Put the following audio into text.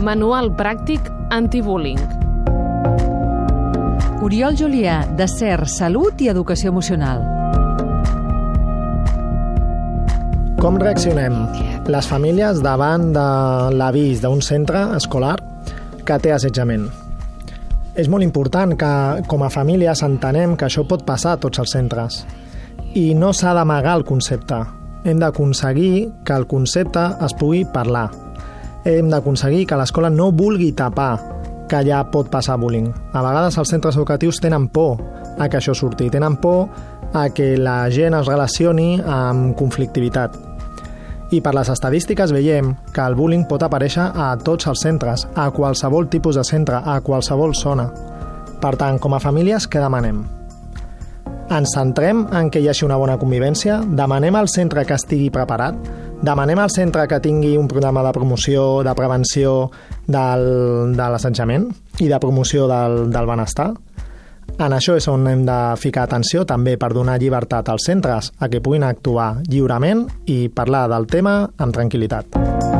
Manual pràctic antibullying. Oriol Julià, de CER, Salut i Educació Emocional. Com reaccionem les famílies davant de l'avís d'un centre escolar que té assetjament? És molt important que, com a famílies, entenem que això pot passar a tots els centres. I no s'ha d'amagar el concepte. Hem d'aconseguir que el concepte es pugui parlar, hem d'aconseguir que l'escola no vulgui tapar que allà pot passar bullying. A vegades els centres educatius tenen por a que això surti, tenen por a que la gent es relacioni amb conflictivitat. I per les estadístiques veiem que el bullying pot aparèixer a tots els centres, a qualsevol tipus de centre, a qualsevol zona. Per tant, com a famílies, què demanem? Ens centrem en que hi hagi una bona convivència? Demanem al centre que estigui preparat? Demanem al centre que tingui un programa de promoció, de prevenció del, de l'assetjament i de promoció del, del benestar. En això és on hem de ficar atenció també per donar llibertat als centres a que puguin actuar lliurement i parlar del tema amb tranquil·litat.